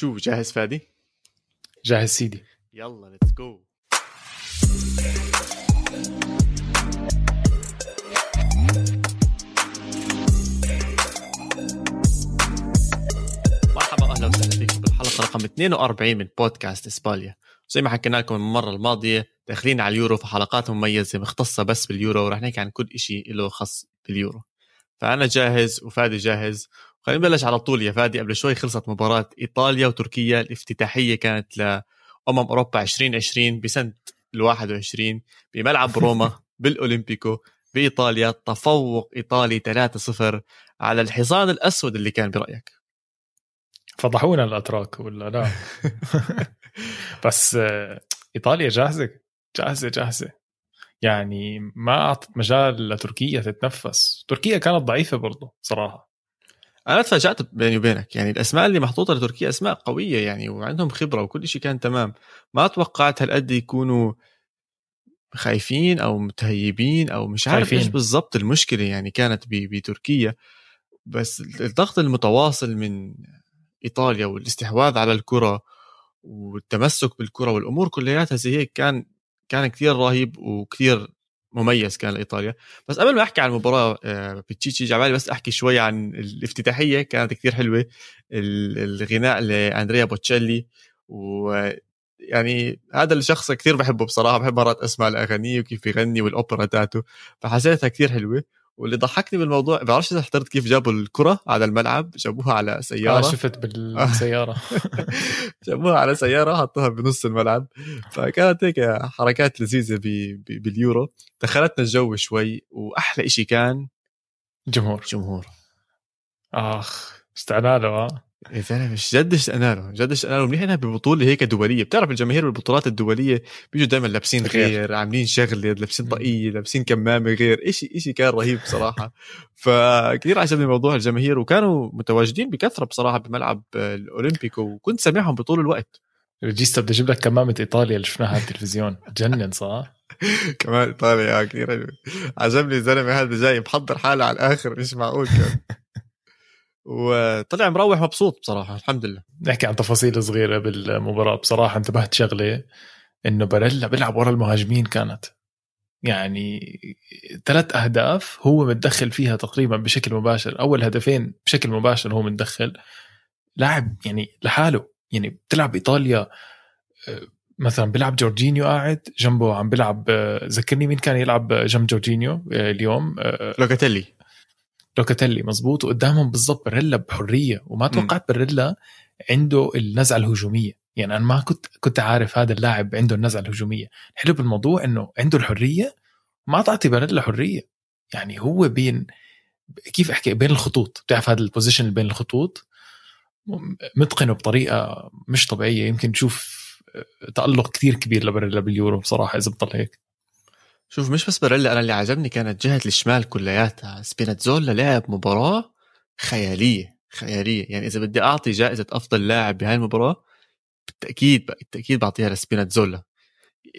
شو جاهز فادي؟ جاهز سيدي. يلا let's go مرحبا أهلا وسهلا فيكم بالحلقة رقم 42 من بودكاست إسباليا. زي ما حكينا لكم المرة الماضية داخلين على اليورو في حلقات مميزة مختصة بس باليورو ورح نحكي عن كل شيء له خاص باليورو. فأنا جاهز وفادي جاهز خلينا نبلش على طول يا فادي. قبل شوي خلصت مباراة إيطاليا وتركيا. الافتتاحية كانت لأمم أوروبا 2020 بسنة ال 21 بملعب روما بالأولمبيكو بإيطاليا. تفوق إيطالي 3-0 على الحصان الأسود اللي كان برأيك. فضحونا الأتراك ولا لا بس إيطاليا جاهزة جاهزة جاهزة. يعني ما أعطت مجال لتركيا تتنفس. تركيا كانت ضعيفة برضه صراحة. أنا تفاجات بيني وبينك يعني الأسماء اللي محطوطة لتركيا أسماء قوية يعني وعندهم خبرة وكل شيء كان تمام. ما توقعت هالقد يكونوا خايفين أو متهيبين أو مش عارف إيش بالضبط المشكلة يعني كانت بتركيا. بس الضغط المتواصل من إيطاليا والاستحواذ على الكرة والتمسك بالكرة والأمور كلياتها زي هيك كان كان كثير رهيب وكثير مميز كان لإيطاليا. بس قبل ما أحكي عن المباراة آه، بتشيتشي جعبالي بس أحكي شوي عن الافتتاحية. كانت كثير حلوة. الغناء لأندريا بوتشيلي. و يعني هذا الشخص كثير بحبه بصراحة. بحب مرات أسمع الأغاني وكيف يغني والأوبرا تاعته. فحسيتها كثير حلوة. واللي ضحكني بالموضوع بعرفش إذا حضرت كيف جابوا الكرة على الملعب جابوها على سيارة. آه شفت بالسيارة. جابوها على سيارة حطوها بنص الملعب. فكانت هيك حركات لذيذة بي بي باليورو. دخلتنا الجو شوي وأحلى إشي كان جمهور. جمهور. آخ استعنى له آه. يا زلمه مش جد اشتقنا له جد اشتقنا له منيح إنها ببطولة هيك دولية. بتعرف الجماهير بالبطولات الدولية بيجوا دائما لابسين غير, غير عاملين شغله لابسين طاقيه لابسين كمامة غير. شيء شيء كان رهيب بصراحة. فكثير عجبني موضوع الجماهير وكانوا متواجدين بكثرة بصراحة بملعب الأولمبيكو وكنت سامعهم بطول الوقت. ريجيستا بدي أجيب لك كمامة إيطاليا اللي شفناها على التلفزيون. تجنن صح؟ كمان إيطاليا كثير عجبني الزلمة هذا جاي محضر حاله على الآخر مش معقول كان. وطلع مروح مبسوط بصراحة الحمد لله. نحكي عن تفاصيل صغيرة بالمباراة. بصراحة انتبهت شغلة إنه باريلا بيلعب ورا المهاجمين كانت. يعني ثلاث أهداف هو متدخل فيها تقريبا بشكل مباشر. أول هدفين بشكل مباشر هو متدخل. لاعب يعني لحاله. يعني بتلعب إيطاليا آه، مثلا بيلعب جورجينيو قاعد جنبه عم بيلعب آه، ذكرني مين كان يلعب جنب جورجينيو آه، اليوم لوكاتيلي. لوكاتيلي مزبوط وقدامهم بالضبط باريلا بحرية وما توقعت باريلا عنده النزعة الهجومية. يعني أنا ما كنت كنت عارف هذا اللاعب عنده النزعة الهجومية. الحلو بالموضوع إنه عنده الحرية ما تعطي باريلا حرية. يعني هو بين كيف أحكي؟ بين الخطوط. بتعرف هذا ال position اللي بين الخطوط؟ متقنه بطريقة مش طبيعية. يمكن تشوف تألق كثير كبير لباريلا باليورو بصراحة إذا بطل هيك. شوف مش بس باريلا أنا اللي عجبني كانت جهة الشمال كلياتها. سبينازولا لعب مباراة خيالية خيالية. يعني إذا بدي أعطي جائزة أفضل لاعب بهاي المباراة بالتأكيد بالتأكيد بعطيها لسبينازولا.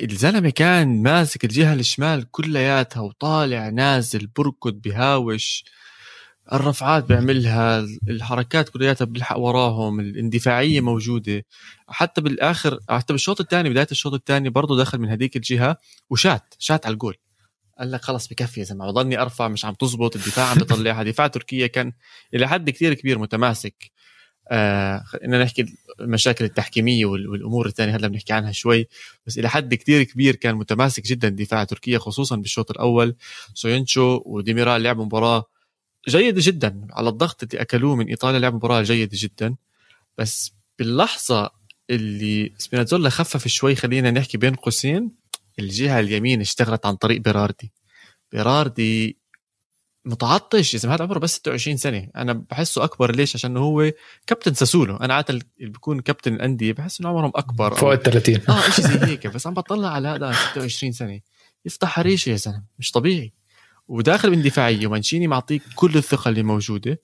الزلمة كان ماسك الجهة الشمال كلياتها وطالع نازل بركض بهاوش. الرفعات بيعملها الحركات كلياتها بيلحق وراهم الاندفاعية موجودة. حتى بالآخر حتى بالشوط الثاني بداية الشوط الثاني برضه دخل من هذيك الجهة وشات شات على الجول. قال لك خلص بكفي يا زلمة بضلني أرفع مش عم تزبط الدفاع عم بيطلعها. دفاع تركيا كان إلى حد كثير كبير متماسك. آه نحكي المشاكل التحكيمية والأمور الثانية هلا بنحكي عنها شوي. بس إلى حد كثير كبير كان متماسك جدا دفاع تركيا خصوصا بالشوط الأول. سوينشو وديميرال لعبوا مباراة جيدة جدا. على الضغط اللي أكلوه من إيطاليا لعب مباراة جيدة جدا. بس باللحظة اللي سبينازولا خفف شوي خلينا نحكي بين قوسين الجهة اليمين اشتغلت عن طريق بيراردي. بيراردي متعطش إذا هذا عمره بس 26 سنة. أنا بحسه أكبر. ليش؟ عشان هو كابتن ساسولو. أنا عادة اللي بيكون كابتن الأندية بحس إنه عمرهم أكبر فوق ال 30 آه شيء زي هيك. بس عم بطلع على هذا 26 سنة. يفتح حريشه يا زلمة. مش طبيعي. وداخل باندفاعيه ومانشيني معطيك كل الثقة اللي موجودة.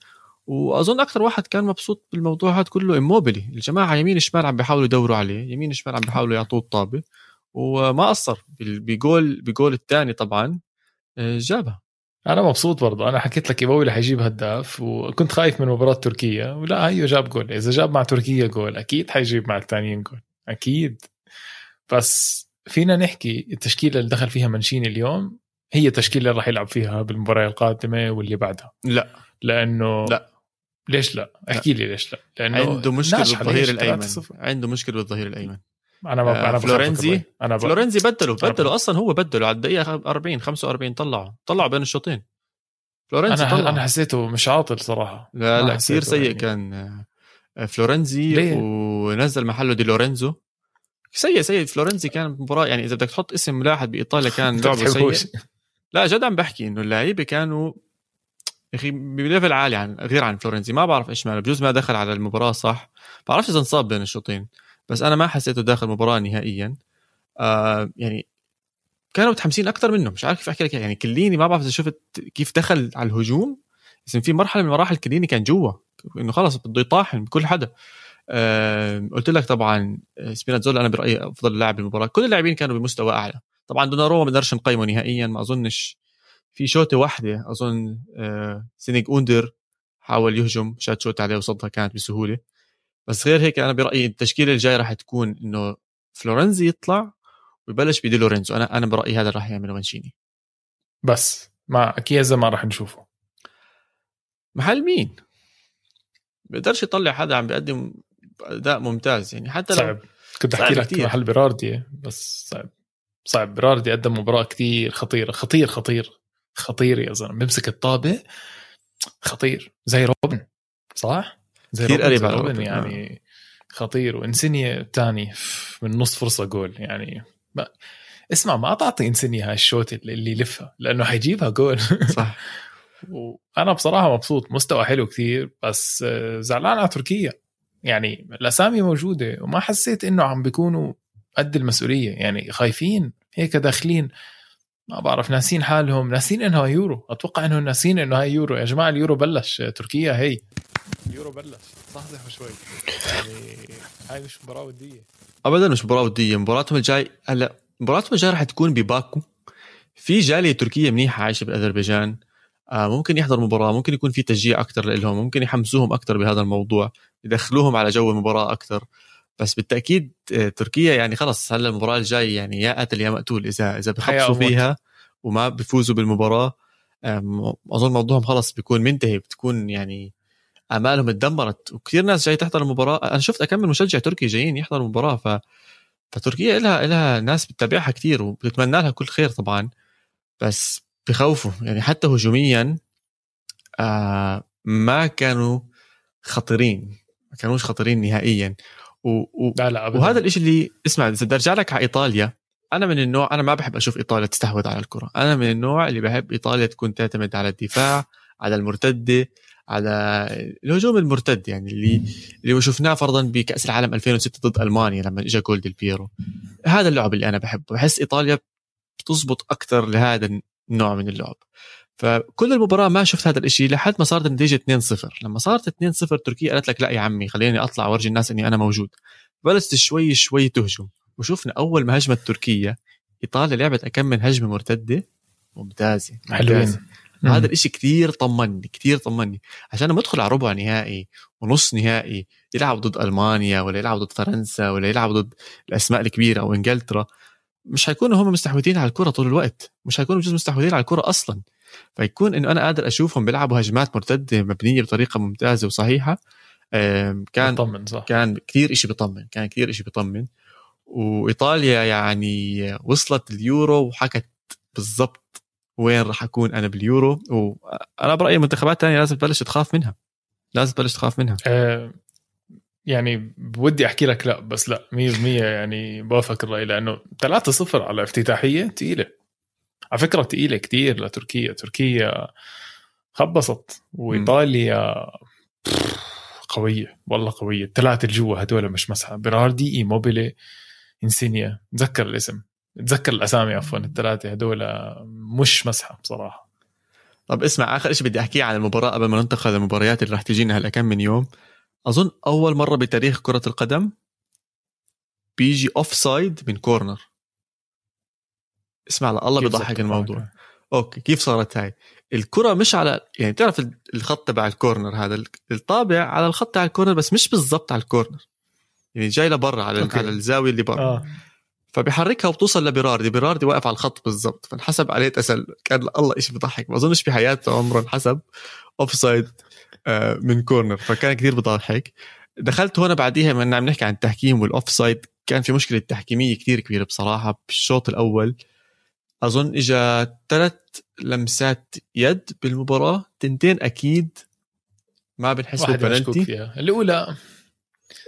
وأظن أكثر واحد كان مبسوط بالموضوع هذا كله إموبيلي الجماعة يمين شمال عم بيحاولوا يدوروا عليه يمين شمال عم بيحاولوا يعطوه الطابة وما قصر. بجول بجول الثاني طبعا آه، جابها. أنا مبسوط برضه أنا حكيت لك ايبوي رح يجيب هداف وكنت خايف من مباراة تركيا ولا هيو جاب جول. إذا جاب مع تركيا جول أكيد حيجيب مع الثانيين جول. أكيد. بس فينا نحكي التشكيلة اللي دخل فيها منشيني اليوم. هي التشكيله اللي راح يلعب فيها بالمباراة القادمة واللي بعدها. لا. لأنه لا. ليش لا؟ احكي لي ليش لا؟ لأنه عنده مشكلة بالظهير الأيمن. عنده مشكلة بالظهير الأيمن. أنا ما أنا فلورنزي؟ أنا ب... فلورنزي بدله بدله. أصلا هو بدله. على الدقيقة 40 45 طلعه. طلعه بين الشوطين. فلورنزي طلع. أنا حسيته مش عاطل صراحة. لا لا كثير سيء يعني. كان آه، فلورنزي ليه؟ ونزل محله دي لورينزو سيء سيء. فلورنزي كان مباراة يعني إذا بدك تحط اسم لاعب بإيطاليا كان لعبه سيء. لا جد عم بحكي إنه اللعيبة كانوا أخي ب level عالي عن غير عن فلورنزي ما بعرف إيش ماله. بجوز ما دخل على المباراة صح. بعرفش إذا انصاب بين الشوطين. بس أنا ما حسيته داخل المباراة نهائيا. آه يعني كانوا متحمسين أكثر منه. مش عارف كيف أحكي لك. يعني كيليني ما بعرف إذا شفت كيف دخل على الهجوم. بس في مرحلة من مراحل كيليني كان جوا. إنه خلص بده يطاحن بكل حدا. آه قلت لك طبعا سبينازولا أنا برأيي أفضل لاعب بالمباراة. كل اللاعبين كانوا بمستوى أعلى. طبعا دوناروما ما بنقدرش نقيمه نهائيا ما أظنش في شوطة واحدة أظن آه سينيك أوندر حاول يهجم شات shoot عليه وصدها كانت بسهولة. بس غير هيك أنا برأيي التشكيلة الجاي راح تكون إنه فلورنزي يطلع ويبلش بدي لورينزو. أنا أنا برأيي هذا راح يعمله مانشيني. بس مع كيزا ما راح نشوفه. محل مين؟ بيقدرش يطلع حدا عم بيقدم أداء ممتاز يعني حتى لو صعب. كنت أحكي لك. محل بيراردي بس صعب. صعب. بيراردي قدم مباراة كثير خطيرة خطير خطير خطير يا زلمة. بيمسك الطابة خطير. زي روبن صح؟ زي كثير قريب على روبن يعني آه. خطير. وإنسينيا الثاني من نص فرصة جول يعني. ما اسمع ما تعطي إنسينيا هاي ال shoot اللي يلفها لأنه حيجيبها جول. صح. وأنا بصراحة مبسوط. مستوى حلو كثير بس آه، زعلان على تركيا. يعني الأسامي موجودة وما حسيت إنه عم بيكونوا قد المسؤولية. يعني خايفين. هيك داخلين. ما بعرف ناسين حالهم ناسين انه يورو. أتوقع انه ناسين انه هاي يورو. يا جماعة اليورو بلش. تركيا هي. اليورو بلش. صحصحوا شوي. يعني هاي مش مباراة ودية. ابدا مش مباراة ودية. مباراتهم الجاي هلأ مباراتهم الجاي رح تكون بباكو. في جالية تركية منيحة عايشة بأذربيجان. آه ممكن يحضر مباراة ممكن يكون في تشجيع أكثر لهم ممكن يحمسوهم أكثر بهذا الموضوع يدخلوهم على جو المباراة أكثر بس بالتأكيد آه، تركيا يعني خلص هلا المباراة الجاي يعني يا قتل يا مقتول إذا إذا بخبصوا فيها وما بيفوزوا بالمباراة أظن موضوعهم خلص بيكون منتهي بتكون يعني امالهم اتدمرت. وكثير ناس جاي تحضر المباراة. أنا شفت اكمل مشجع تركي جايين يحضروا المباراة ف فتركيا لها لها ناس بتتابعها كثير وبتتمنى لها كل خير طبعا. بس بخوفوا يعني حتى هجوميا آه ما كانوا خطيرين ما كانوش خطيرين نهائيا. و... و... لا لا أبداً. وهذا الشيء اللي اسمع إذا بدي أرجع لك على إيطاليا أنا من النوع أنا ما بحب أشوف إيطاليا تستحوذ على الكرة. أنا من النوع اللي بحب إيطاليا تكون تعتمد على الدفاع على المرتدة على الهجوم المرتد يعني اللي اللي شفناه فرضا بكأس العالم 2006 ضد ألمانيا لما اجى جول ديل بيرو. هذا اللعب اللي أنا بحبه. بحس إيطاليا بتزبط أكثر لهذا النوع من اللعب. فكل المباراة ما شفت هذا الإشي لحد ما صارت النتيجة 2-0 لما صارت 2-0 تركيا قالت لك لا يا عمي خليني أطلع وأرجي الناس إني أنا موجود. بلشت شوي شوي تهجم وشفنا أول ما هجمت تركيا إيطاليا لعبت أكم من هجمة مرتدة. ممتازة حلوين. هذا الإشي كثير طمني كثير طمني. عشان لما ادخل على ربع نهائي ونص نهائي يلعب ضد ألمانيا ولا يلعب ضد فرنسا ولا يلعب ضد الأسماء الكبيرة أو إنجلترا مش حيكونوا هم مستحوذين على الكرة طول الوقت. مش حيكونوا بجوز مستحوذين على الكرة أصلا. فيكون إنه أنا قادر أشوفهم بيلعبوا هجمات مرتدة مبنية بطريقة ممتازة وصحيحة. كان بطمن صح. كان كثير شيء بيطمن كان كثير شيء بيطمن وإيطاليا يعني وصلت اليورو وحكت بالضبط وين راح أكون أنا باليورو. وأنا برأيي المنتخبات الثانية لازم تبلش تخاف منها. لازم تبلش تخاف منها. أه يعني بودي أحكي لك لا بس لا 100% يعني بوافق الرأي لأنه 3-0 على افتتاحية ثقيله على فكرة ثقيله كثير لتركيا. تركيا خبصت وإيطاليا قوية والله قوية. الثلاثة اللي جوا هدول مش مزحة. بيراردي إيموبيلي إنسينيا. تذكر الاسم. تذكر الأسامي عفوا الثلاثة هدول مش مزحة بصراحة. طب اسمع آخر شيء بدي أحكيه عن المباراة قبل ما ننتقل للمباريات اللي راح تجينا هلأ كم من يوم. أظن أول مرة بتاريخ كرة القدم بيجي offside من corner اسمع الله بيضحك الموضوع. okay كيف صارت هاي؟ الكرة مش على يعني بتعرف الخط تبع ال corner هذا الطابع على الخط تبع ال corner بس مش بالضبط على ال corner يعني جاي لبرا على okay. على الزاوية اللي برا. آه. فبيحركها وبتوصل لبيراردي بيراردي واقف على الخط بالضبط. فانحسب عليه تسلل كان الله شيء بضحك ما أظنش في حياته عمره انحسب offside من corner فكان كثير بضحك دخلت هنا بعديها من عم نحكي عن التحكيم وال offside كان في مشكلة تحكيمية كثير كبيرة بصراحة بالشوط الأول. أظن اجى ثلاث لمسات يد بالمباراة. تنتين أكيد. ما بنحسبه بنالتي الاولى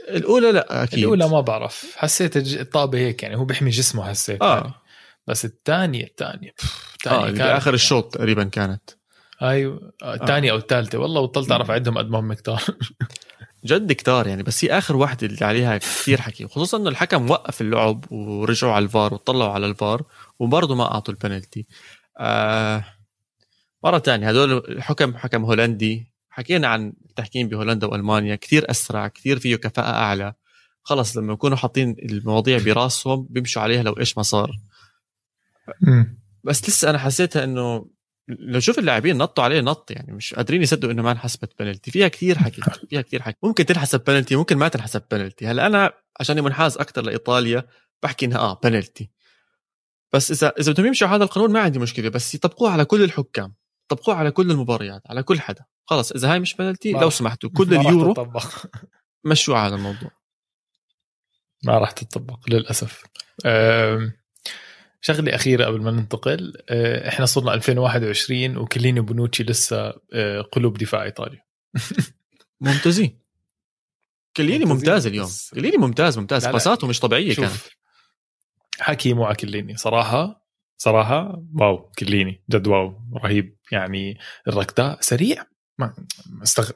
الأولى لا أكيد. الأولى ما بعرف. حسيت الطابة هيك يعني هو بيحمي جسمه حسيت آه. يعني. بس الثانية الثانية. الثانية آه كانت آخر الشوط تقريبا كانت. أيوه الثانية آه. أو الثالثه والله بطلت أعرف عدهم قد ما هم كتار. جد كتار يعني. بس هي آخر واحدة اللي عليها كثير حكي خصوصا إنه الحكم وقف اللعب ورجعوا على الفار وطلعوا على الفار وبرضه ما أعطوا البنالتي. آه مرة ثانية هدول الحكم حكم هولندي. حكينا عن التحكيم بهولندا وألمانيا. كثير أسرع كثير فيه كفاءة أعلى. خلص لما يكونوا حاطين المواضيع براسهم بيمشوا عليها لو إيش ما صار. بس لسه أنا حسيتها إنه لو شوف اللاعبين نطوا عليه نط يعني مش قادرين يصدقوا إنه ما انحسبت بنالتي فيها كثير حكي فيها كثير حكي. ممكن تنحسب بنالتي ممكن ما تنحسب بنالتي هلأ أنا عشان منحاز أكثر لإيطاليا بحكي إنها آه بنالتي بس إذا إذا بدهم يمشوا هذا القانون ما عندي مشكلة بس يطبقوه على كل الحكام طبقوه على كل المباريات على كل حدا. خلص إذا هاي مش بنالتي لو سمحتوا كل اليورو مشوا على الموضوع. ما راح تطبق للأسف. شغلة أخيرة قبل ما ننتقل آه، إحنا صرنا 2021 وكليني بونوتشي لسه آه، قلوب دفاع ايطاليا ممتازين. كيليني ممتاز اليوم. كيليني ممتاز ممتاز. باساته مش طبيعية كانت. حكي مو كيليني. صراحة صراحة wow كيليني. جد wow رهيب. يعني الركضاء سريع. ما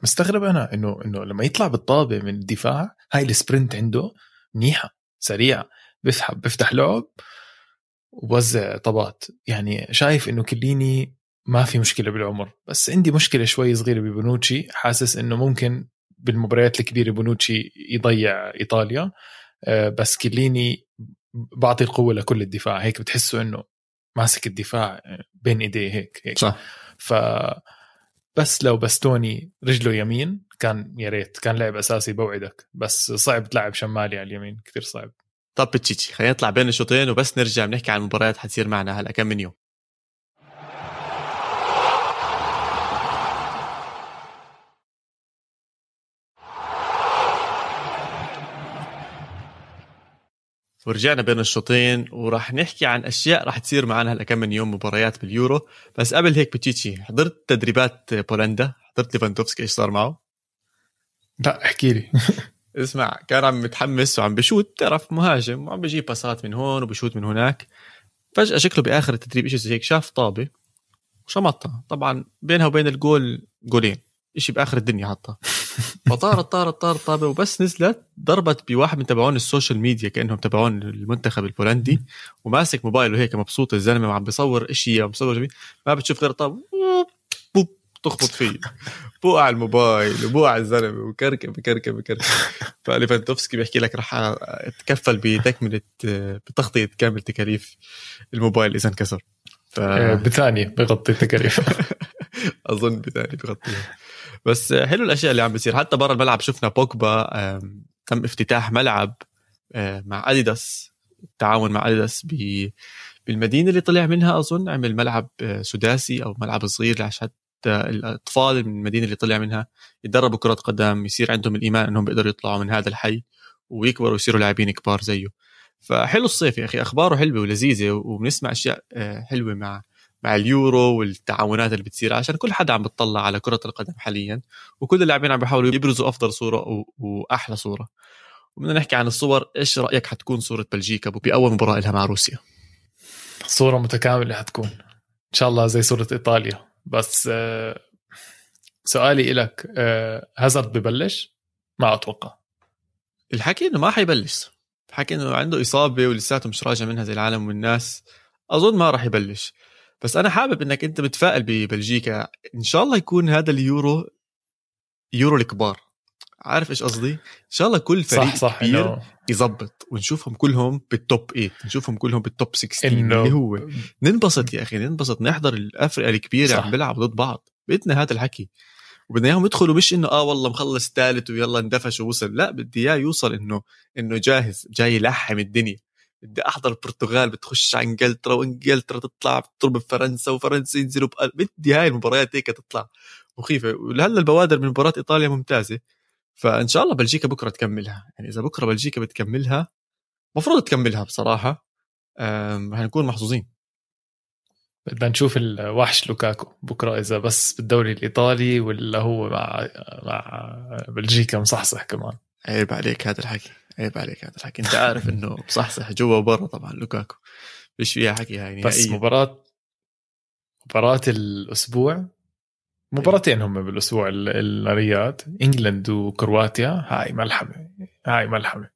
مستغرب أنا إنه إنه لما يطلع بالطابة من الدفاع هاي ال sprint عنده منيحه سريعه بيفتح بيفتح لعب. وبوزع طبات يعني شايف إنه كيليني ما في مشكلة بالعمر. بس عندي مشكلة شوي صغيرة ببنوتشي. حاسس إنه ممكن بالمباريات الكبيرة بنوتشي يضيع إيطاليا. آه، بس كليني بعطي القوه لكل الدفاع. هيك بتحسه إنه ماسك الدفاع بين إيديه هيك هيك. صح. ف بس لو بستوني رجله يمين كان يا ريت كان لعب أساسي بوعدك. بس صعب تلعب شمالي على اليمين كثير صعب. طب بتشيتشي خلينا نطلع بين الشوطين وبس نرجع بنحكي عن المباريات حتصير معنا هلا. كم من يوم؟ ورجعنا بين الشوطين وراح نحكي عن أشياء راح تصير معنا هلا كم من يوم مباريات باليورو. بس قبل هيك بتشيتشي حضرت تدريبات بولندا؟ حضرت ليفاندوفسكي؟ إيش صار معه؟ لا احكي لي. اسمع كان عم متحمس وعم بشوت بتعرف مهاجم وعم بجيب باسات من هون وبشوت من هناك. فجأة شكله بآخر التدريب شيء زي هيك شاف طابة وشمطها. طبعا بينها وبين ال goal goalين شيء بآخر الدنيا حطها. فطارت طارت طارت طابة وبس نزلت ضربت بواحد من تبعون ال social media كأنهم تبعون المنتخب البولندي وماسك موبايله هيك مبسوط الزلمة وعم بيصور شيء عم بيصور جميل ما بتشوف غير الطابه بوب تخبط فيه. بوقع الموبايل وبوقع الزلمة وكركب بكركب بكركب فليفاندوفسكي بيحكي لك رح اتكفل بتكملة بتغطية كامل تكاليف الموبايل إذا انكسر. ف... إيه، بثانية بغطي التكاليف. أظن بثانية بغطيها. بس حلو الأشياء اللي عم بيصير. حتى برا الملعب شفنا بوكبا تم افتتاح ملعب مع أديداس التعاون مع أديداس بالمدينة اللي طلع منها أظن عمل ملعب سداسي أو ملعب صغير عشان الأطفال من المدينة اللي طلع منها يتدربوا كرة قدم يصير عندهم الإيمان إنهم بيقدروا يطلعوا من هذا الحي ويكبروا ويصيروا لاعبين كبار زيه. فحلو الصيف يا أخي أخباره حلوة ولذيذة وبنسمع أشياء حلوة مع مع اليورو والتعاونات اللي بتصير عشان كل حدا عم بتطلع على كرة القدم حاليا وكل اللاعبين عم بيحاولوا يبرزوا أفضل صورة واحلى صورة. وبدنا نحكي عن الصور إيش رأيك حتكون صورة بلجيكا باول مباراة لها مع روسيا. صورة متكاملة حتكون. إن شاء الله زي صورة إيطاليا. بس آه، سؤالي لك آه، هازارد ببلش؟ ما أتوقع. الحكي إنه ما حيبلش. الحكي إنه عنده إصابة ولساته مش راجع منها زي العالم والناس. أظن ما راح يبلش. بس أنا حابب إنك أنت متفائل ببلجيكا. إن شاء الله يكون هذا اليورو يورو الكبار. عارف إيش قصدي؟ إن شاء الله كل فريق صح صح كبير إنه- يظبط ونشوفهم كلهم بال top 8 نشوفهم كلهم بال top 16 إنه- اللي هو ننبسط يا أخي ننبسط نحضر الافرقه الكبيرة صح. عم بيلعبوا ضد بعض بدنا هذا الحكي وبدنا إياهم يدخلوا مش إنه آه والله مخلص ثالث ويلا اندفش ووصل لا بدي إياه يوصل إنه إنه جاهز جاي يلحم الدنيا بدي أحضر البرتغال بتخش على إنجلترا وإنجلترا تطلع بتضرب بفرنسا وفرنسا ينزلوا بدي هاي المباريات هيك تطلع مخيفه ولهلا البوادر من مباراة إيطاليا ممتازة فإن شاء الله بلجيكا بكرة تكملها. يعني إذا بكرة بلجيكا بتكملها المفروض تكملها بصراحة. أم، هنكون محظوظين. بدنا نشوف الوحش لوكاكو بكرة إذا بس بالدوري الإيطالي ولا هو مع مع بلجيكا. مصحصح كمان. عيب عليك هذا الحكي. عيب عليك هذا الحكي. أنت عارف إنه بصحصح جوا وبرا طبعا لوكاكو. فيش فيها حكي هاي بس نهائيا مباراة مباراة الأسبوع مباراتين هم بالأسبوع ال- الناريات إنجلند وكرواتيا هاي ملحمة هاي ملحمة.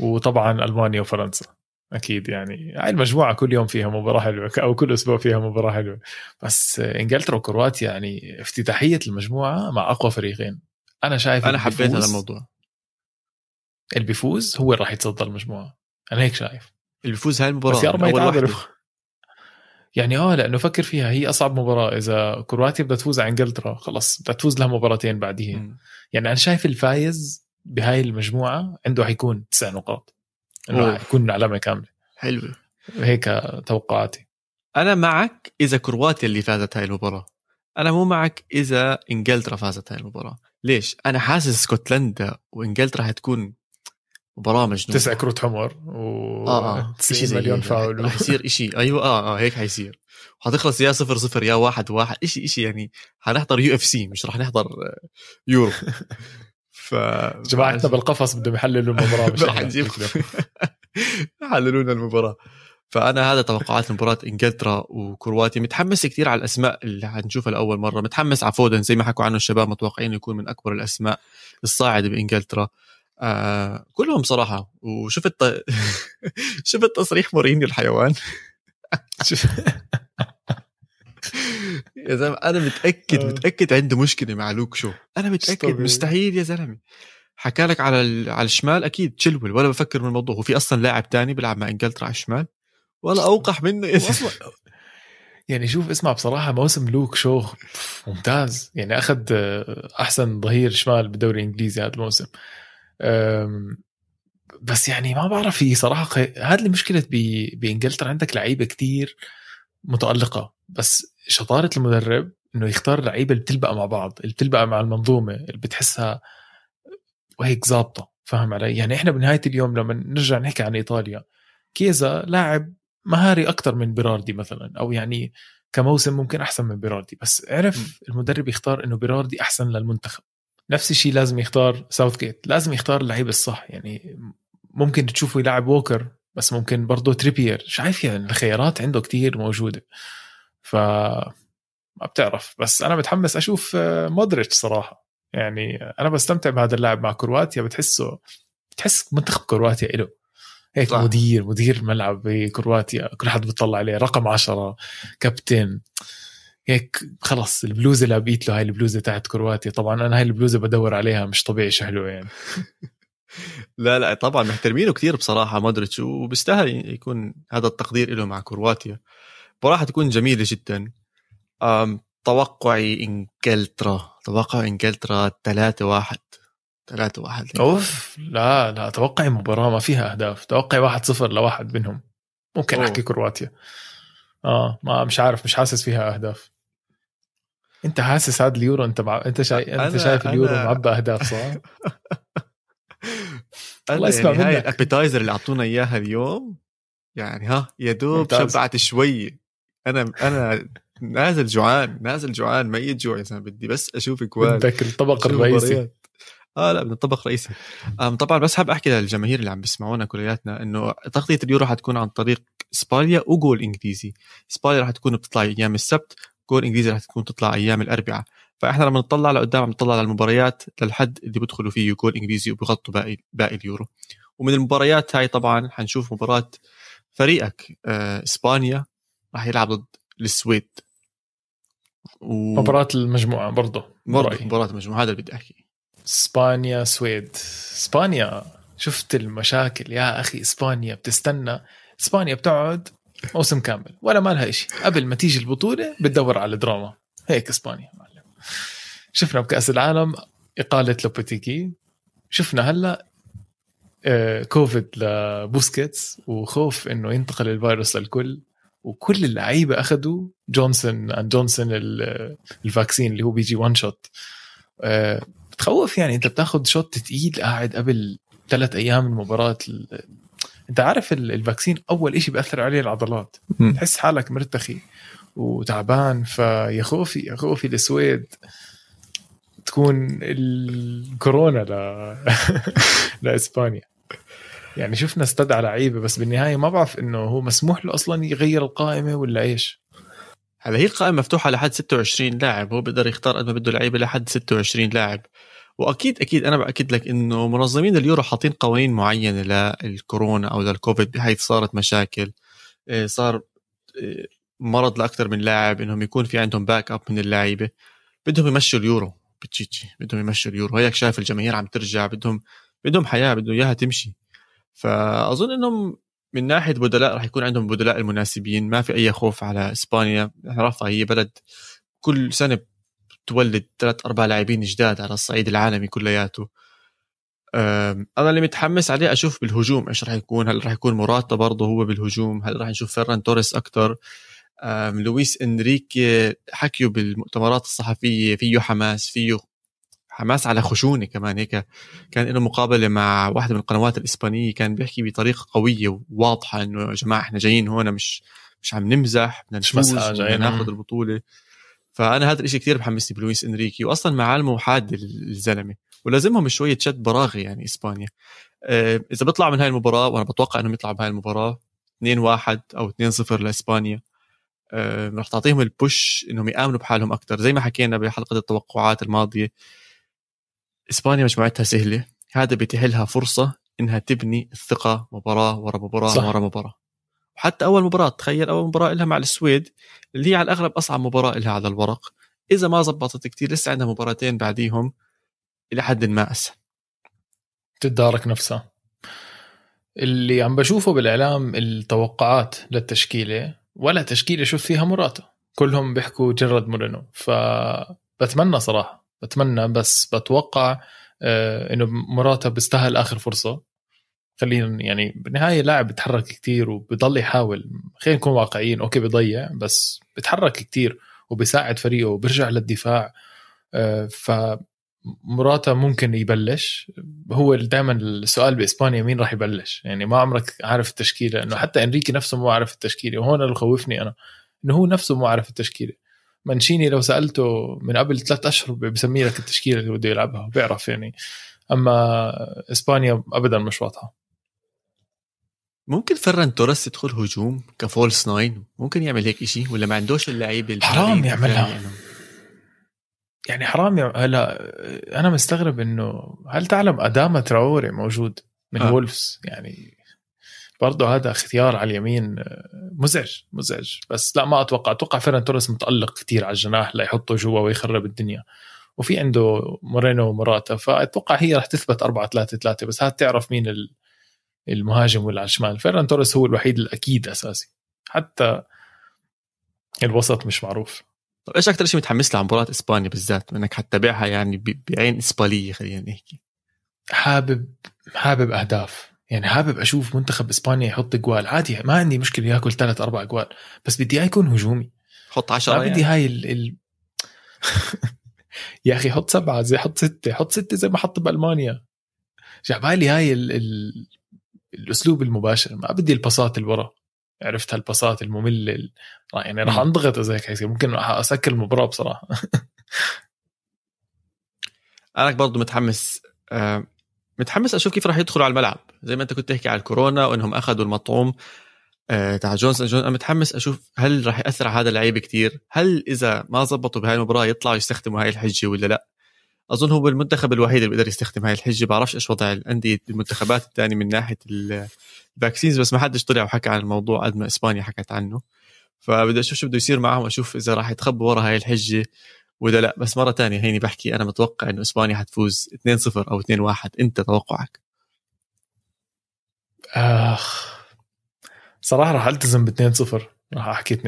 وطبعا ألمانيا وفرنسا أكيد يعني. هاي المجموعة كل يوم فيها مباراة حلوة أو كل أسبوع فيها مباراة حلوة. بس إنجلترا وكرواتيا يعني افتتاحية المجموعة مع أقوى فريقين. أنا شايف أنا حبيت هذا الموضوع اللي بيفوز هو اللي راح يتصدر المجموعة. أنا هيك شايف. اللي بيفوز هاي المباراة بس يا رب ما يتعادلوا. يعني آه لأنه فكر فيها هي أصعب مباراة. إذا كرواتيا بدها تفوز على إنجلترا خلص بدها تفوز لها مباراتين بعديها. يعني أنا شايف الفايز بهاي المجموعة عنده حيكون تسع نقاط. إنه. حيكون علامة كاملة. حلوة هيك توقعاتي. أنا معك إذا كرواتيا اللي فازت هاي المباراة. أنا مو معك إذا إنجلترا فازت هاي المباراة. ليش؟ أنا حاسس اسكتلندا وإنجلترا حتكون مجنونه تسع كروت حمر و آه آه 90 زي مليون هيك. فاول. رح يصير إشي. أيوه آه آه هيك حيصير. وحتخلص يا صفر صفر يا واحد واحد. إشي إشي يعني حنحضر UFC مش رح نحضر آه، يورو. ف جماعتنا بالقفص بدهم يحللوا المباراة مش رح. نجيب حللونا المباراة. فأنا هذا توقعات مباراة إنجلترا وكرواتيا. متحمس كثير على الأسماء اللي حنشوفها لأول مرة. متحمس على فودن. زي ما حكوا عنه الشباب متوقعين يكون من أكبر الأسماء الصاعدة بإنجلترا. آه كلهم صراحة. وشفت شفت تصريح مورينيو الحيوان؟ يا زلمة أنا متأكد آه. متأكد عنده مشكلة مع لوك شو. أنا متأكد. مستحيل يا زلمة. حكى لك على على الشمال؟ أكيد تشلول. ولا بفكر من الموضوع. هو في أصلا لاعب تاني بيلعب مع إنجلترا على الشمال؟ ولا أوقح منه. يعني شوف اسمع بصراحة موسم لوك شو ممتاز. يعني أخذ أحسن ظهير شمال بالدوري الإنجليزي هذا الموسم. بس يعني ما بعرف هي صراحة هذه المشكلة ب- بإنجلترا عندك لعيبة كتير متألقة بس شطارة المدرب إنه يختار لعيبة اللي بتلبق مع بعض اللي بتلبق مع المنظومة اللي بتحسها وهيك ظابطة فاهم علي؟ يعني إحنا بنهاية اليوم لما نرجع نحكي عن إيطاليا كيزا لاعب مهاري أكثر من بيراردي مثلا أو يعني كموسم ممكن أحسن من بيراردي بس عرف المدرب يختار إنه بيراردي أحسن للمنتخب. نفس الشيء لازم يختار ساوث جيت لازم يختار اللعيبه الصح. يعني ممكن تشوفه يلعب ووكر بس ممكن برضه تريبير شايف يعني الخيارات عنده كتير موجودة. ف ما بتعرف. بس أنا متحمس أشوف آه، مودريتش صراحة. يعني أنا بستمتع بهذا اللاعب مع كرواتيا. بتحسه بتحس منتخب كرواتيا له هيك صح. صح. مدير مدير ملعب بكرواتيا. كل حد بيطلع عليه. رقم عشرة كابتن. هيك خلص البلوزة اللي لابيت له هاي البلوزة تاعت كرواتيا طبعا أنا هاي البلوزة بدور عليها مش طبيعي شو حلوة يعني. لا لا طبعا محترمينه كثير بصراحة مودريتش وبيستاهل يكون هذا التقدير له مع كرواتيا. مباراه حتكون جميلة جدا. توقعي إنجلترا توقع إنجلترا 3 1 3 1 أوف لا لا أتوقع مباراة ما فيها أهداف توقع واحد صفر لواحد منهم. ممكن أوه. أحكي كرواتيا. آه ما مش عارف مش حاسس فيها أهداف أنت حاسس هذا اليورو أنت مع... أنت شايف أنت شايف اليورو أنا- معبى أهداف صح؟ الله يسمع يعني هاي منك. ال appetizer اللي أعطونا إياها اليوم يعني ها يا دوب. شبعت شوي أنا أنا نازل جوعان نازل جوعان ميت جوع يا زلمه بدي بس أشوف كو- ال بدك الطبق الرئيسي. آه لا بدنا طبق رئيسي. أم طبعا بس حاب أحكي للجماهير اللي عم بيسمعونا كلياتنا إنه تغطية اليورو حتكون عن طريق اسبانيا وجول إنجليزي. اسبانيا رح تكون بتطلع أيام السبت جول إنجليزي رح تكون تطلع أيام الأربعاء. فإحنا لما نطلع لقدام عم نطلع على المباريات للحد اللي بيدخلوا فيه جول إنجليزي وبيغطوا باقي باقي اليورو. ومن المباريات هاي طبعا حنشوف مباراة فريقك آه إسبانيا راح يلعب ضد السويد. و... مباراة المجموعة برضه برأيي. مباراة مجموعة هذا اللي بدي أحكي. اسبانيا Sweden. اسبانيا شفت المشاكل؟ يا أخي اسبانيا بتستنى. اسبانيا بتقعد موسم كامل ولا ما لها شيء قبل ما تيجي البطولة بتدور على دراما. هيك اسبانيا معلم. شفنا بكأس العالم إقالة لوبيتيغي. شفنا هلأ آه، كوفيد لبوسكيتس وخوف إنه ينتقل الفيروس للكل. وكل اللعيبة أخذوا جونسون اند جونسون ال vaccine اللي هو بيجي one shot بتخوف يعني. انت بتاخذ shot تقيل قاعد قبل ثلاث أيام من مباراة انت عارف ال vaccine اول إشي بيأثر عليه العضلات. تحس حالك مرتخي وتعبان فيا خوفي يا خوفي السويد تكون الكورونا ل... لإسبانيا. يعني شفنا استدعى لعيبة بس بالنهاية ما بعرف إنه هو مسموح له أصلا يغير القائمة ولا إيش. هلا هي القائمة مفتوحة لحد 26 لاعب هو بيقدر يختار قد ما بده لعيبة لحد 26 لاعب. وأكيد أكيد أنا بأكد لك إنه منظمين اليورو حاطين قوانين معينة للكورونا أو للكوفيد بحيث صارت مشاكل إيه، صار إيه، مرض لأكثر من لاعب إنهم يكون في عندهم backup من اللعيبة. بدهم يمشوا اليورو بتشيتشي بدهم يمشوا اليورو. هيك شايف الجماهير عم ترجع بدهم بدهم حياة بدهم إياها تمشي. فأظن إنهم من ناحية بدلاء راح يكون عندهم بدلاء المناسبين ما في أي خوف على إسبانيا. عرفها هي بلد كل سنة تولد ثلاث أربع لاعبين جداد على الصعيد العالمي كلياته. أنا اللي متحمس عليه أشوف بالهجوم إيش راح يكون هل راح يكون موراتا برضه هو بالهجوم هل راح نشوف فيران توريس أكثر لويس إنريكي حكيوا بالمؤتمرات الصحفية فيه حماس فيه حماس على خشونة كمان هيك. كان له مقابلة مع واحدة من القنوات الإسبانية كان بيحكي بطريقة قوية وواضحة إنه يا جماعة إحنا جايين هون مش مش عم نمزح بدنا نفوز بدنا ناخذ البطولة. فأنا هذا الشيء كثير بحمسني بلويس إنريكي واصلا معالمه حاد الزلمة ولازمهم شوية شد براغي يعني إسبانيا. آه، إذا بيطلع من هاي المباراة وأنا بتوقع إنهم يطلعوا بهاي المباراة 2-1 أو 2-0 لإسبانيا آه، رح تعطيهم البوش إنهم يآمنوا بحالهم أكثر زي ما حكينا بحلقة التوقعات الماضية إسبانيا مجموعتها سهلة. هذا بيتيح فرصة إنها تبني الثقة مباراة ورا مباراة صح. ورا مباراة. وحتى أول مباراة تخيل أول مباراة لها مع السويد اللي هي على الأغلب أصعب مباراة لها على الورق. إذا ما زبطت كتير لسه عندها مباراتين بعديهم إلى حد ما اسهل تتدارك نفسها. اللي عم بشوفه بالإعلام التوقعات للتشكيلة ولا تشكيلة شوف فيها مراتا كلهم بيحكوا جرد مورينو. فبتمنى صراحة بتمنى بس بتوقع آه، إنه مراتا بيستاهل آخر فرصة. خلينا يعني بالنهاية لاعب بيتحرك كتير وبضل يحاول. خلينا نكون واقعيين أوكي بيضيع بس بيتحرك كتير وبيساعد فريقه وبيرجع للدفاع. آه، ف مراتا ممكن يبلش. هو دائما السؤال بإسبانيا مين راح يبلش؟ يعني ما عمرك عارف التشكيلة إنه حتى إنريكي نفسه مو عارف التشكيلة. وهون اللي خوفني أنا إنه هو نفسه مو عارف التشكيلة. مانشيني لو سألته من قبل ثلاث أشهر بسمي لك التشكيلة اللي بده يلعبها بيعرف يعني. أما إسبانيا ابدا مش واضحة. ممكن فران توريس يدخل هجوم ك false nine؟ ممكن يعمل هيك شيء ولا ما عندوش اللعيبة حرام يعملها. يعني, يعني حرام هلا أنا مستغرب إنه هل تعلم أداما تراوري موجود من آه. وولفز؟ يعني برضه هذا اختيار على اليمين مزعج مزعج. بس لا ما أتوقع. أتوقع فيران توريس متألق كثير على الجناح ليحطه جوا ويخرب الدنيا. وفي عنده مورينو ومراتا فأتوقع هي رح تثبت 4 3 3 بس هات تعرف مين المهاجم واللي على الشمال. فيران توريس هو الوحيد الأكيد أساسي. حتى الوسط مش معروف. طيب إيش أكثر شيء متحمس له على مباراة إسبانيا بالذات؟ إنك حتتابعها يعني بعين إسبانية خلينا نحكي. حابب حابب أهداف. يعني حابب أشوف منتخب إسبانيا يحط جوال. عادي ما عندي مشكلة ياكل ثلاث أربع جوال بس بدي اياه يكون هجومي. حط 10 ما بدي يعني. هاي ال... ال... يا أخي حط سبعة زي حط ستة حط ستة زي ما حط بألمانيا. جعبالي هاي ال... ال... الأسلوب المباشر. ما بدي الباصات اللي ورا. عرفت هالباصات المملة يعني راح أنضغط إذا هيك ممكن أسكر المباراة بصراحة. أنا برضه متحمس آه، متحمس أشوف كيف راح يدخلوا على الملعب. زي ما أنت كنت تحكي على الكورونا وإنهم أخذوا المطعوم. آه، تاع جونسون. جون أنا متحمس أشوف هل راح يأثر على هذا اللعيب كتير. هل إذا ما زبطوا بهاي المباراة يطلعوا يستخدموا هاي الحجة ولا لا؟ أظن هو المنتخب الوحيد اللي بيقدر يستخدم هاي الحجة. بعرفش إيش وضع الأندية المنتخبات الثانية من ناحية ال vaccines بس ما حدش طلع وحكى عن الموضوع. قد ما إسبانيا حكت عنه. فبدي أشوف شو بده يصير معهم. أشوف إذا راح يتخبوا ورا هاي الحجة. ولا لا بس مرة تانية هيني بحكي أنا متوقع إنه إسبانيا حتفوز 2-0 أو 2-1 أنت توقعك؟ آخ. صراحة راح ألتزم ب 2-0 راح أحكي 2-0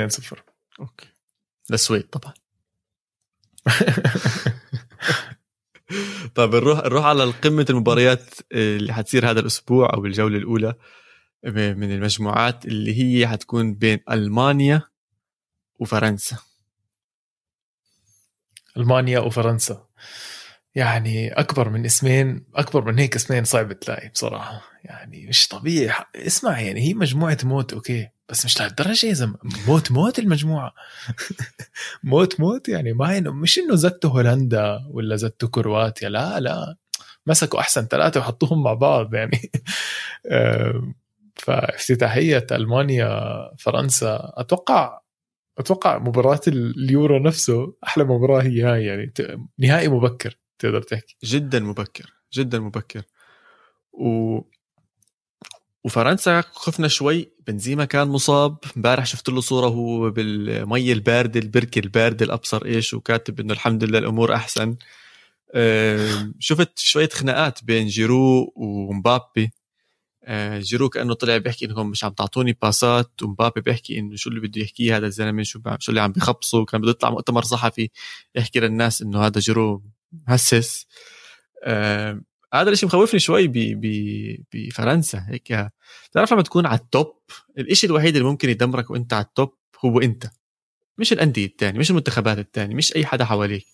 أوكي. للسويد طبعا. طيب نروح نروح على قمة المباريات اللي حتصير هذا الأسبوع أو الجولة الأولى من المجموعات اللي هي حتكون بين ألمانيا وفرنسا. ألمانيا وفرنسا يعني أكبر من اسمين أكبر من هيك اسمين صعب تلاقي بصراحة. يعني مش طبيعي. اسمع يعني هي مجموعة موت أوكي. بس مش لهالدرجة يا زلمه موت موت المجموعة. موت موت يعني ما مش إنه زتوا هولندا ولا زتوا كرواتيا. لا لا. مسكوا أحسن ثلاثة وحطوهم مع بعض يعني. فافتتاحية ألمانيا فرنسا أتوقع أتوقع مباراة اليورو نفسه أحلى مباراة هي هاي يعني نهائي مبكر تقدر تحكي. جدا مبكر جدا مبكر. و وفرنسا خفنا شوي بنزيما كان مصاب امبارح شفت له صورة وهو بالمي الباردة البركة الباردة الأبصر إيش وكاتب إنه الحمد لله الأمور أحسن. شفت شوية خناقات بين جيرو ومبابي. جيرو كأنه طلع بيحكي انهم مش عم يعطوني passات ومبابي بيحكي إنه شو اللي بده يحكيه هذا الزلمة شو شو اللي عم بخبصه كان بده يطلع مؤتمر صحفي يحكي للناس إنه هذا جيرو مهسس. آه هذا الشيء مخوفني شوي بفرنسا هيك. بتعرف لما تكون على ال top الشيء الوحيد اللي ممكن يدمرك وإنت على ال top هو إنت. مش الأندية الثانية مش المنتخبات الثانية مش أي حدا حواليك.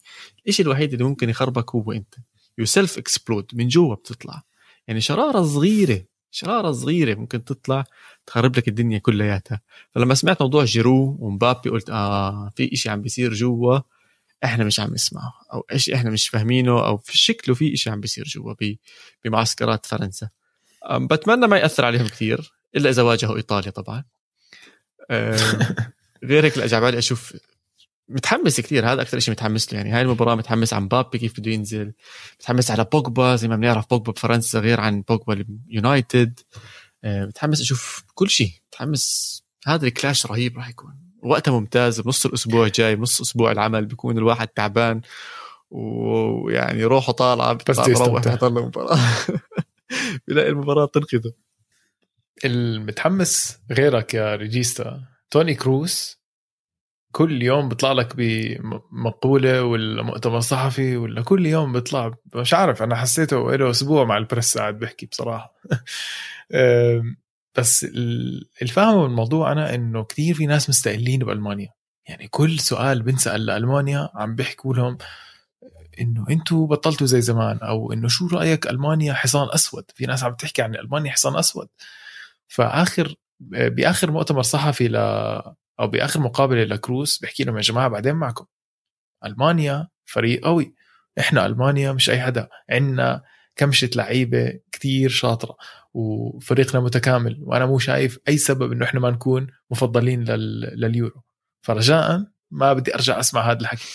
الشيء الوحيد اللي ممكن يخربك هو إنت. you self explode من جوا بتطلع. يعني شرارة صغيرة. شرارة صغيرة ممكن تطلع تخرب لك الدنيا كلياتها. فلما سمعت موضوع جيرو ومبابي قلت آه في إشي عم بيصير جوا إحنا مش عم نسمعه أو إيش إحنا مش فاهمينه أو في شكله في إشي عم بيصير جوا بمعسكرات فرنسا. بتمنى ما يأثر عليهم كثير إلا إذا واجهوا إيطاليا طبعا. غير هيك لا بالي أشوف متحمس كثير هذا أكثر شيء متحمس له. يعني هاي المباراة متحمس عمبابي كيف بده ينزل متحمس على بوجبا زي ما بنعرف بوجبا بفرنسا غير عن بوجبا اليونايتد. آه، متحمس أشوف كل شيء متحمس هذا ال clash رهيب راح يكون. وقتها ممتاز بنص الأسبوع جاي بنص أسبوع العمل بيكون الواحد تعبان ويعني روحه طالعة بس بروح يحضر له مباراه بلاقي المباراة تنقذه. المتحمس غيرك يا ريجيستا توني كروس كل يوم بيطلع لك بمقولة ولا مؤتمر صحفي ولا كل يوم بيطلع مش عارف أنا حسيته له أسبوع مع البريس قاعد بحكي بصراحة. بس الفهم من الموضوع أنا إنه كثير في ناس مستقلين بألمانيا. يعني كل سؤال بنسأل لألمانيا عم بيحكوا لهم إنه أنتم بطلتوا زي زمان أو إنه شو رأيك ألمانيا حصان أسود؟ في ناس عم تحكي عن ألمانيا حصان أسود. فآخر بآخر مؤتمر صحفي ل أو بآخر مقابله لكروس بحكي لهم يا جماعة بعدين معكم. ألمانيا فريق قوي. إحنا ألمانيا مش أي حدا. عندنا كمشة لعيبة كتير شاطرة وفريقنا متكامل. وأنا مو شايف أي سبب إنه إحنا ما نكون مفضلين لل... لليورو. فرجاء ما بدي أرجع أسمع هذا الحكي.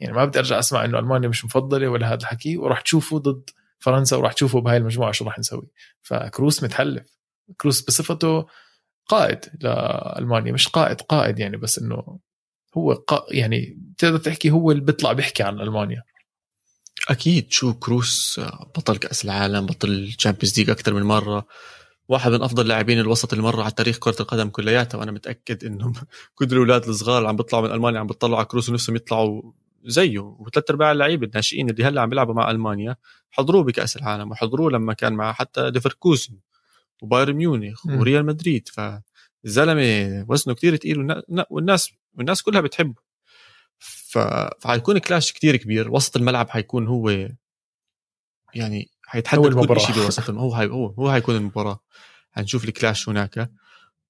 يعني ما بدي أرجع أسمع إنه ألمانيا مش مفضلة ولا هذا الحكي. وراح تشوفوا ضد فرنسا وراح تشوفوا بهاي المجموعة شو راح نسوي. فكروس متخلف. كروس بصفته قائد لالمانيا مش قائد قائد يعني بس إنه هو قا يعني تقدر تحكي هو اللي بيطلع بيحكي عن ألمانيا. أكيد شو كروس بطل كأس العالم بطل Champions League أكثر من مرة واحد من أفضل لاعبين الوسط اللي مروا على تاريخ كرة القدم كلياتها وأنا متأكد إنهم كل الأولاد الصغار اللي عم بيطلعوا من ألمانيا عم بيطلعوا على كروس ونفسهم يطلعوا زيه. وثلاث أرباع اللعيبة الناشئين اللي هلأ عم بيلعبوا مع ألمانيا حضروه بكأس العالم وحضروه لما كان مع حتى ديفركوزن وبايرن ميونخ وريال مدريد فالزلمه وزنه كتير ثقيل والناس والناس كلها بتحبه. فحيكون كلاش كتير كبير. وسط الملعب حيكون هو يعني حيتحدد كل شيء بوسط هو هي هو هو حيكون المباراة. حنشوف الكلاش هناك.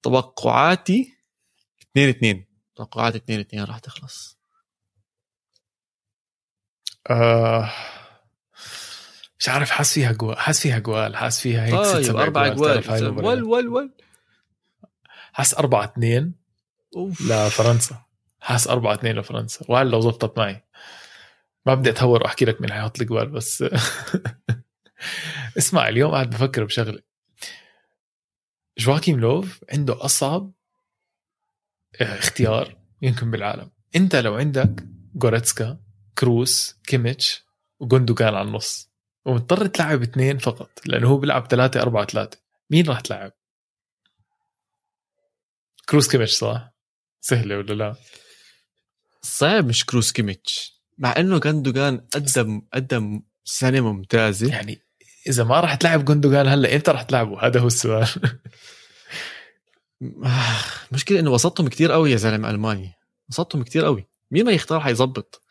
توقعاتي 2 2 توقعاتي 2 2 راح تخلص. آه. مش عارف حاس فيها جوال حاس فيها جوال حاس فيها هيك طيب ست أربع جوال ول ول ول حاس 4 2 لفرنسا حاس 4 2 لفرنسا. وهل لو زبطت معي. ما بدي أتهور وأحكي لك مين حيحط الجوال بس. اسمع اليوم قاعد بفكر بشغلة. جواكيم لوف عنده أصعب اختيار يمكن بالعالم. أنت لو عندك جوريتسكا كروس كيميتش وجوندوجان على النص. ومضطر تلعب اثنين فقط لأنه هو بيلعب ثلاثة أربعة ثلاثة مين راح تلعب؟ كروس كيميتش صح؟ سهلة ولا لا؟ صعب مش كروس كيميتش مع إنه جندوجان قدم قدم سنة ممتازة يعني إذا ما راح تلعب جوندوجان هلأ إمتى راح تلعبه؟ هذا هو السؤال مشكلة إنه وسطهم كتير قوي يا زلمة ألماني وسطهم كتير قوي مين ما يختار حيظبط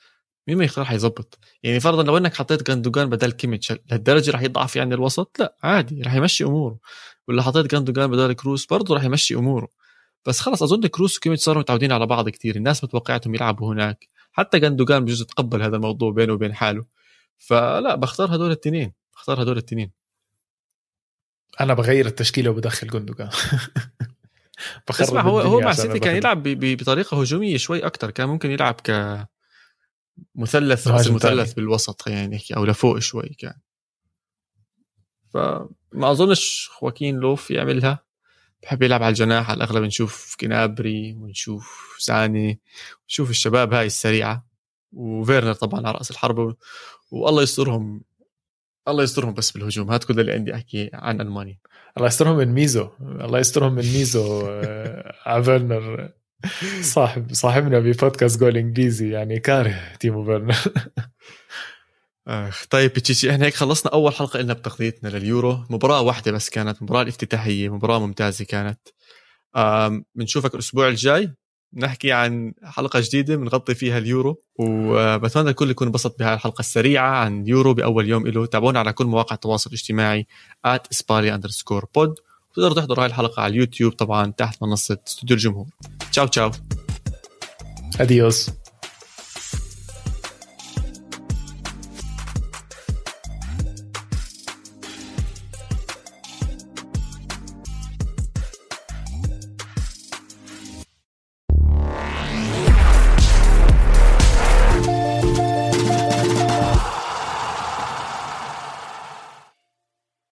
مين ما يختار حيظبط يعني فرضا لو إنك حطيت جاندوجان بدل كيميتش لهالدرجه رح يضعف يعني الوسط؟ لا عادي رح يمشي أموره. ولا حطيت جاندوجان بدل كروس برضه رح يمشي أموره. بس خلص أظن كروس وكيميتش صاروا متعودين على بعض كتير. الناس متوقعتهم يلعبوا هناك. حتى جاندوجان بجوز تقبل هذا الموضوع بينه وبين حاله. فلا بختار هدول الاثنين بختار هدول الاثنين أنا بغير التشكيلة وبدخل جوندوجان اسمع هو هو مع سيتي كان يلعب بطريقة هجومية شوي أكثر كان ممكن يلعب ك مثلث راس مثلث بالوسط خلينا نحكي أو لفوق شوي كان. فما أظنش خواكين لوف يعملها. بحب يلعب على الجناح على الأغلب نشوف كنابري ونشوف ساني ونشوف الشباب هاي السريعة. وفيرنر طبعا على رأس الحربه والله يسترهم الله يسترهم بس بالهجوم. هات كل اللي عندي أحكي عن ألمانيا. الله يسترهم من ميزو الله يسترهم من ميزو آه، على فيرنر. صاحب صاحبنا ببودكاست جول إنجليزي يعني كاره تيمو فيرنر آخ طيب بتشيشي إحنا هيك خلصنا أول حلقة لنا بتغطيتنا لليورو. مباراة واحدة بس كانت مباراة الافتتاحية مباراة ممتازة كانت. بنشوفك الأسبوع الجاي. نحكي عن حلقة جديدة بنغطي فيها اليورو وبتمنى الكل يكون انبسط بهاي الحلقة السريعة عن يورو بأول يوم له تابعونا على كل مواقع التواصل الاجتماعي at underscore pod وتقدروا تحضروا هاي الحلقة على اليوتيوب طبعا تحت منصة استوديو الجمهور. تشاو تشاو. adios